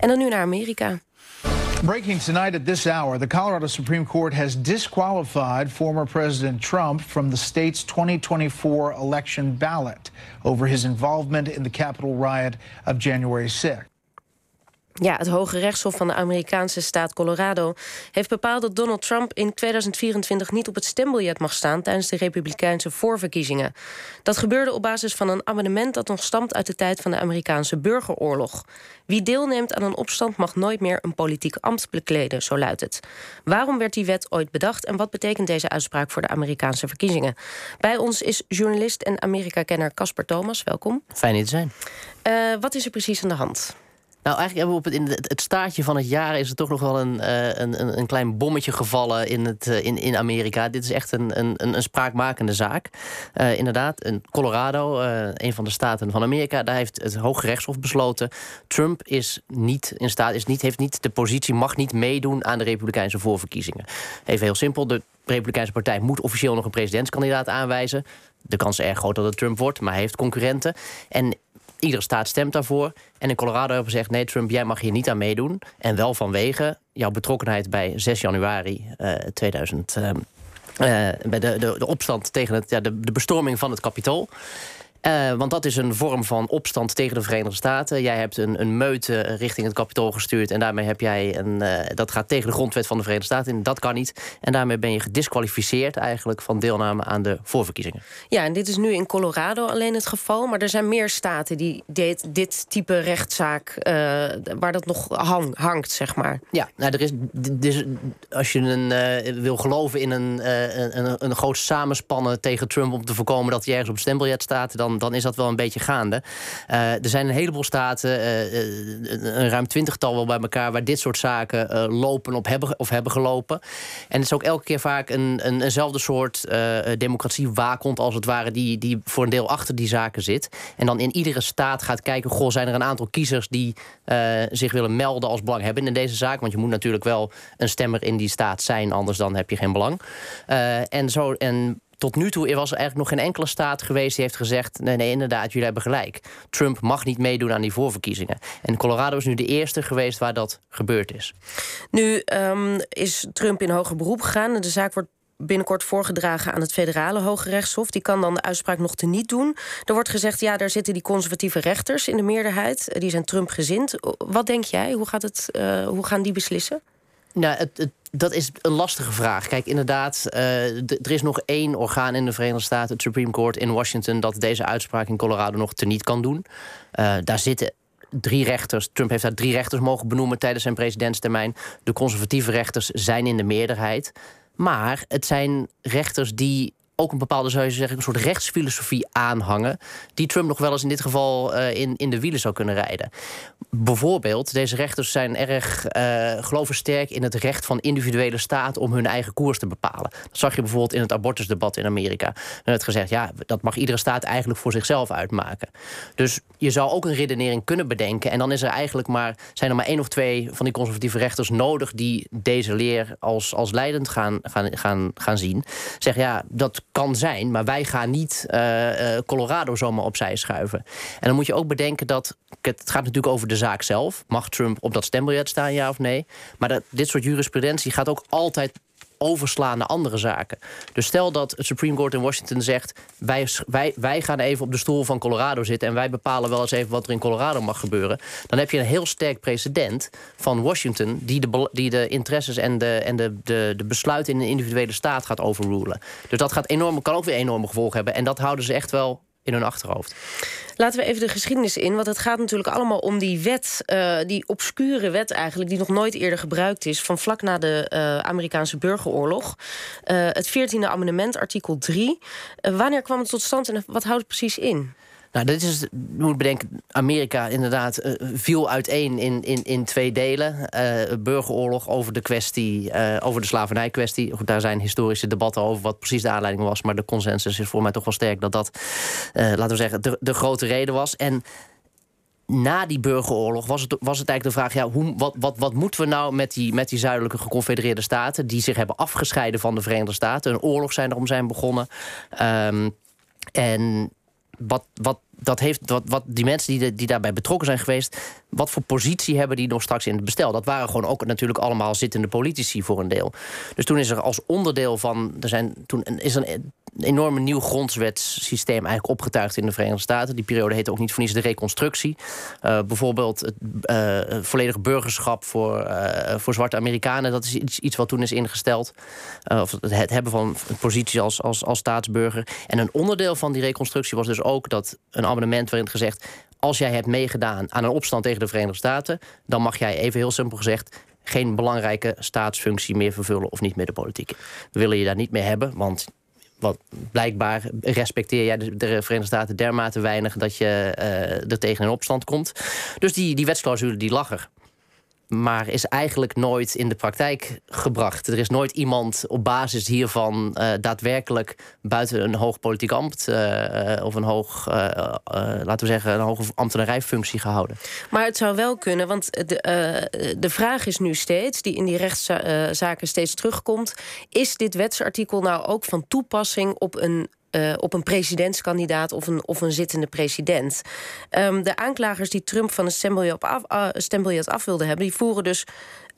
En dan nu naar Amerika. Breaking tonight at this hour, the Colorado Supreme Court has disqualified former President Trump from the state's 2024 election ballot over his involvement in the Capitol riot of January 6th. Ja, het Hoge Rechtshof van de Amerikaanse staat Colorado heeft bepaald dat Donald Trump in 2024 niet op het stembiljet mag staan tijdens de Republikeinse voorverkiezingen. Dat gebeurde op basis van een amendement dat nog stamt uit de tijd van de Amerikaanse burgeroorlog. Wie deelneemt aan een opstand mag nooit meer een politiek ambt bekleden, zo luidt het. Waarom werd die wet ooit bedacht en wat betekent deze uitspraak voor de Amerikaanse verkiezingen? Bij ons is journalist en Amerika-kenner Casper Thomas. Welkom. Fijn hier te zijn. Uh, wat is er precies aan de hand? Nou, eigenlijk hebben we op het, in het, staartje van het jaar is er toch nog wel een, uh, een, een klein bommetje gevallen in, het, uh, in, in Amerika. Dit is echt een, een, een spraakmakende zaak. Uh, inderdaad, in Colorado, een van de staten van Amerika, daar heeft het Hoge Rechtshof besloten. Trump is niet in staat, is niet, heeft niet de positie, mag niet meedoen aan de Republikeinse voorverkiezingen. Even heel simpel, de Republikeinse partij moet officieel nog een presidentskandidaat aanwijzen. De kans is erg groot dat het Trump wordt, maar hij heeft concurrenten. En Iedere staat stemt daarvoor. En in Colorado hebben we gezegd: nee, Trump, jij mag hier niet aan meedoen. En wel vanwege jouw betrokkenheid bij 6 januari uh, 2000. Uh, bij de, de, de opstand tegen het, ja, de, de bestorming van het kapitool. Uh, want dat is een vorm van opstand tegen de Verenigde Staten. Jij hebt een, een meute richting het kapitool gestuurd... en daarmee heb jij een... Uh, dat gaat tegen de grondwet van de Verenigde Staten. Dat kan niet. En daarmee ben je gedisqualificeerd eigenlijk... van deelname aan de voorverkiezingen. Ja, en dit is nu in Colorado alleen het geval... maar er zijn meer staten die dit, dit type rechtszaak... Uh, waar dat nog hang, hangt, zeg maar. Ja, nou, er is, dus als je een, wil geloven in een, een, een groot samenspannen tegen Trump... om te voorkomen dat hij ergens op het stembiljet staat... dan dan, is dat wel een beetje gaande. Uh, er zijn een heleboel staten, uh, een ruim twintigtal wel bij elkaar... waar dit soort zaken lopen op hebben, of hebben gelopen. En het is ook elke keer vaak een, een, eenzelfde soort democratie waakhond... als het ware, die, die voor een deel achter die zaken zit. En dan in iedere staat gaat kijken... goh, zijn er een aantal kiezers die zich willen melden als belang in deze zaak? Want je moet natuurlijk wel een stemmer in die staat zijn... anders dan heb je geen belang. en zo... En tot nu toe was er eigenlijk nog geen enkele staat geweest die heeft gezegd: nee, nee, inderdaad, jullie hebben gelijk. Trump mag niet meedoen aan die voorverkiezingen. En Colorado is nu de eerste geweest waar dat gebeurd is. Nu um, is Trump in hoger beroep gegaan. De zaak wordt binnenkort voorgedragen aan het federale Hoge Rechtshof. Die kan dan de uitspraak nog te niet doen. Er wordt gezegd, ja, daar zitten die conservatieve rechters in de meerderheid. Die zijn Trump gezind. Wat denk jij? Hoe, gaat het, uh, hoe gaan die beslissen? Nou, het, het, dat is een lastige vraag. Kijk, inderdaad, uh, er is nog één orgaan in de Verenigde Staten, het Supreme Court in Washington, dat deze uitspraak in Colorado nog teniet kan doen. Uh, daar zitten drie rechters. Trump heeft daar drie rechters mogen benoemen tijdens zijn presidentstermijn. De conservatieve rechters zijn in de meerderheid. Maar het zijn rechters die ook een bepaalde, zou je zeggen, een soort rechtsfilosofie aanhangen. die Trump nog wel eens in dit geval uh, in, in de wielen zou kunnen rijden. Bijvoorbeeld, deze rechters zijn erg, uh, geloven sterk in het recht van individuele staten om hun eigen koers te bepalen. Dat zag je bijvoorbeeld in het abortusdebat in Amerika. Er werd gezegd, ja, dat mag iedere staat eigenlijk voor zichzelf uitmaken. Dus je zou ook een redenering kunnen bedenken. En dan is er eigenlijk maar, zijn er maar één of twee van die conservatieve rechters nodig die deze leer als, als leidend gaan, gaan, gaan, gaan zien. Zeg ja, dat kan zijn, maar wij gaan niet uh, Colorado zomaar opzij schuiven. En dan moet je ook bedenken dat. Het gaat natuurlijk over de zaak zelf. Mag Trump op dat stembiljet staan, ja of nee? Maar dat, dit soort jurisprudentie gaat ook altijd overslaan naar andere zaken. Dus stel dat het Supreme Court in Washington zegt... Wij, wij, wij gaan even op de stoel van Colorado zitten... en wij bepalen wel eens even wat er in Colorado mag gebeuren... dan heb je een heel sterk precedent van Washington... die de, die de interesses en, de, en de, de, de besluiten in een individuele staat gaat overrulen. Dus dat gaat enorm, kan ook weer enorme gevolgen hebben. En dat houden ze echt wel in hun achterhoofd. Laten we even de geschiedenis in, want het gaat natuurlijk allemaal om die wet, uh, die obscure wet eigenlijk, die nog nooit eerder gebruikt is, van vlak na de uh, Amerikaanse burgeroorlog. Uh, het 14e amendement, artikel 3. wanneer kwam het tot stand en wat houdt het precies in? Nou, dit is, je moet bedenken, Amerika inderdaad uh, viel uiteen in, in, in twee delen. Uh, burgeroorlog over de kwestie, uh, over de slavernijkwestie. Goed, daar zijn historische debatten over wat precies de aanleiding was. Maar de consensus is voor mij toch wel sterk dat dat, laten we zeggen, de, de grote reden was. En na die burgeroorlog was het, was het eigenlijk de vraag: ja, hoe, wat, wat, wat moeten we nou met die, met die zuidelijke geconfedereerde staten, die zich hebben afgescheiden van de Verenigde Staten? Een oorlog zijn er om zijn begonnen. Um, en wat, wat, dat heeft, wat, wat die mensen die, die daarbij betrokken zijn geweest... wat voor positie hebben die nog straks in het bestel? Dat waren gewoon ook natuurlijk allemaal zittende politici voor een deel. Dus toen is er als onderdeel van... Er zijn, toen is enorme nieuw grondwetssysteem eigenlijk opgetuigd in de Verenigde Staten. Die periode heette ook niet voor niets de reconstructie. Uh, bijvoorbeeld het uh, volledige burgerschap voor, voor zwarte Amerikanen. Dat is iets, iets wat toen is ingesteld. of het hebben van een positie als, als, als staatsburger. En een onderdeel van die reconstructie was dus ook dat een amendement waarin het gezegd... als jij hebt meegedaan aan een opstand tegen de Verenigde Staten... dan mag jij even heel simpel gezegd geen belangrijke staatsfunctie meer vervullen of niet meer de politiek. We willen je daar niet meer hebben, want want blijkbaar respecteer jij de, Verenigde Staten dermate weinig dat je uh, er tegen in opstand komt. Dus die, die wetsclausule die lag er maar is eigenlijk nooit in de praktijk gebracht. Er is nooit iemand op basis hiervan uh, daadwerkelijk buiten een hoog politiek ambt uh, of een hoog, laten we zeggen, een hoge ambtenarijfunctie gehouden. Maar het zou wel kunnen, want de, de vraag is nu steeds, die in die rechtszaken steeds terugkomt: is dit wetsartikel nou ook van toepassing op een uh, op een presidentskandidaat of een, of een zittende president. Um, de aanklagers die Trump van het stembiljet af, uh, stembiljet af wilden hebben, die voeren dus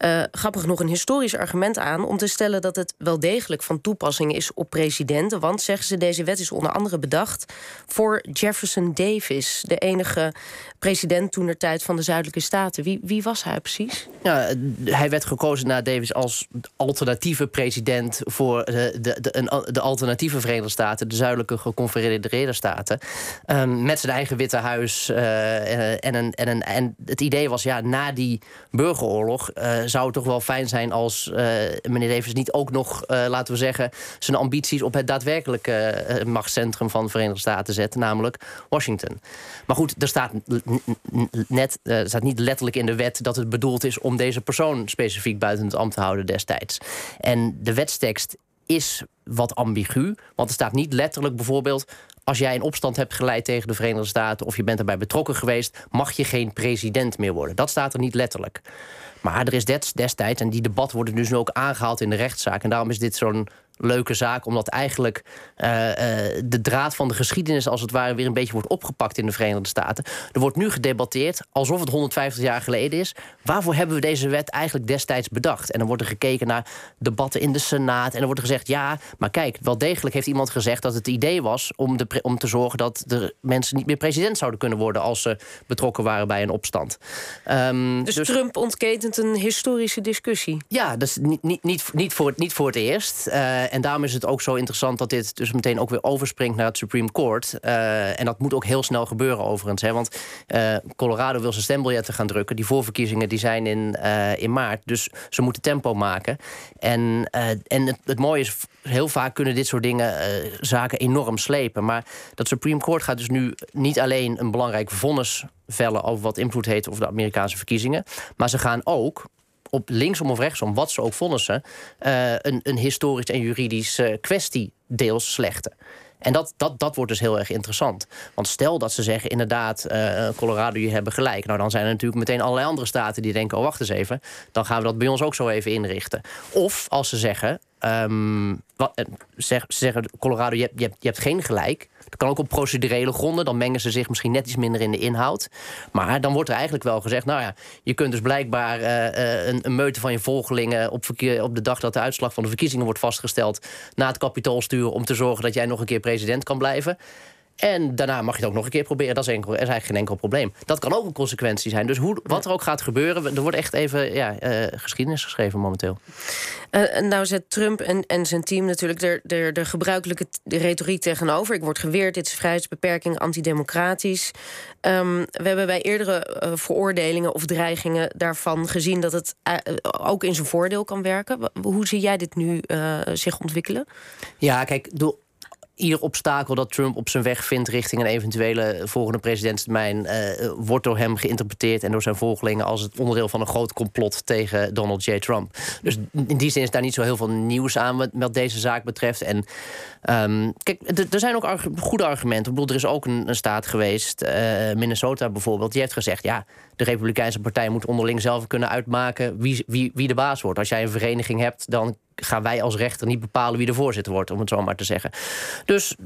uh, grappig genoeg een historisch argument aan om te stellen dat het wel degelijk van toepassing is op presidenten. Want zeggen ze, deze wet is onder andere bedacht voor Jefferson Davis, de enige president toen tijd van de Zuidelijke Staten. Wie, wie was hij precies? Ja, hij werd gekozen na Davis als alternatieve president voor de, de, de, de alternatieve Verenigde Staten, de Zuidelijke Geconfedereerde Staten. Um, met zijn eigen Witte Huis. Uh, en, en, en het idee was, ja, na die burgeroorlog. Zou het toch wel fijn zijn als uh, meneer Davis niet ook nog, uh, laten we zeggen, zijn ambities op het daadwerkelijke uh, machtscentrum van de Verenigde Staten zet, namelijk Washington. Maar goed, er staat, net, er staat niet letterlijk in de wet dat het bedoeld is om deze persoon specifiek buiten het ambt te houden destijds. En de wetstekst is wat ambigu. Want er staat niet letterlijk bijvoorbeeld... als jij een opstand hebt geleid tegen de Verenigde Staten... of je bent erbij betrokken geweest... mag je geen president meer worden. Dat staat er niet letterlijk. Maar er is destijds, en die debat worden dus nu ook aangehaald in de rechtszaak... en daarom is dit zo'n leuke zaak, omdat eigenlijk uh, uh, de draad van de geschiedenis als het ware weer een beetje wordt opgepakt in de Verenigde Staten. Er wordt nu gedebatteerd alsof het 150 jaar geleden is. Waarvoor hebben we deze wet eigenlijk destijds bedacht? En dan wordt er gekeken naar debatten in de Senaat en er wordt gezegd ja, maar kijk, wel degelijk heeft iemand gezegd dat het idee was om, de, om te zorgen dat de mensen niet meer president zouden kunnen worden als ze betrokken waren bij een opstand. Um, dus, dus, Trump ontketent een historische discussie? Ja, is niet, niet, niet, niet, voor, niet voor het eerst. Uh, en daarom is het ook zo interessant dat dit dus meteen ook weer overspringt naar het Supreme Court. Uh, en dat moet ook heel snel gebeuren overigens. Hè, want uh, Colorado wil zijn stembiljetten gaan drukken. Die voorverkiezingen die zijn in, uh, in maart. Dus ze moeten tempo maken. En, en het, het, mooie is, heel vaak kunnen dit soort dingen zaken enorm slepen. Maar dat Supreme Court gaat dus nu niet alleen een belangrijk vonnis vellen over wat invloed heeft over de Amerikaanse verkiezingen. Maar ze gaan ook op linksom of rechtsom, wat ze ook vonnissen, uh, een, een historisch en juridisch uh, kwestie deels slechten. En dat, dat, dat wordt dus heel erg interessant. Want stel dat ze zeggen, inderdaad, uh, Colorado, je hebben gelijk. Nou, dan zijn er natuurlijk meteen allerlei andere staten die denken... oh, wacht eens even, dan gaan we dat bij ons ook zo even inrichten. Of als ze zeggen, um, wat, zeg, ze zeggen Colorado, je hebt, je, hebt, geen gelijk... Dat kan ook op procedurele gronden. Dan mengen ze zich misschien net iets minder in de inhoud. Maar dan wordt er eigenlijk wel gezegd... nou ja, je kunt dus blijkbaar uh, een, een meute van je volgelingen... Op, op de dag dat de uitslag van de verkiezingen wordt vastgesteld... naar het kapitool sturen om te zorgen dat jij nog een keer president kan blijven. En daarna mag je het ook nog een keer proberen. Dat is, enkel, is eigenlijk geen enkel probleem. Dat kan ook een consequentie zijn. Dus hoe, wat er ook gaat gebeuren, er wordt echt even ja, uh, geschiedenis geschreven momenteel. Uh, nou zet Trump en, en zijn team natuurlijk de, de, de gebruikelijke de retoriek tegenover. Ik word geweerd, dit is vrijheidsbeperking, antidemocratisch. Um, we hebben bij eerdere uh, veroordelingen of dreigingen daarvan gezien... dat het ook in zijn voordeel kan werken. Hoe zie jij dit nu zich ontwikkelen? Ja, kijk, door ieder obstakel dat Trump op zijn weg vindt richting een eventuele volgende presidentstermijn, uh, wordt door hem geïnterpreteerd en door zijn volgelingen als het onderdeel van een groot complot tegen Donald J. Trump. Dus in die zin is daar niet zo heel veel nieuws aan wat, deze zaak betreft. En um, kijk, er zijn ook goede argumenten. Ik bedoel, er is ook een, staat geweest, uh, Minnesota bijvoorbeeld, die heeft gezegd: ja, de Republikeinse Partij moet onderling zelf kunnen uitmaken wie, wie, wie de baas wordt. Als jij een vereniging hebt, dan gaan wij als rechter niet bepalen wie de voorzitter wordt, om het zo maar te zeggen. Dus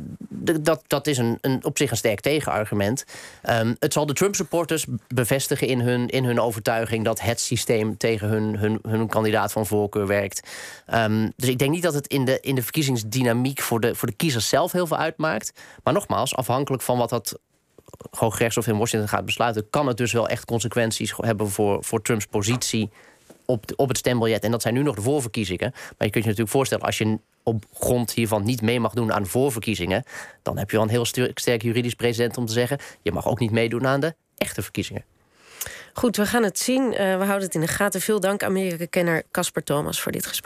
dat, dat is een, een, op zich een sterk tegenargument. Um, het zal de Trump-supporters bevestigen in hun, in hun overtuiging dat het systeem tegen hun, hun, hun kandidaat van voorkeur werkt. Um, dus ik denk niet dat het in de, in de verkiezingsdynamiek voor de, voor de kiezers zelf heel veel uitmaakt. Maar nogmaals, afhankelijk van wat dat Hooggerechtshof in Washington gaat besluiten, kan het dus wel echt consequenties hebben voor, voor Trumps positie op, op het stembiljet. En dat zijn nu nog de voorverkiezingen. Maar je kunt je natuurlijk voorstellen, als je op grond hiervan niet mee mag doen aan voorverkiezingen, dan heb je wel een heel sterk juridisch president om te zeggen: je mag ook niet meedoen aan de echte verkiezingen. Goed, we gaan het zien. Uh, we houden het in de gaten. Veel dank, Amerika-kenner Casper Thomas, voor dit gesprek.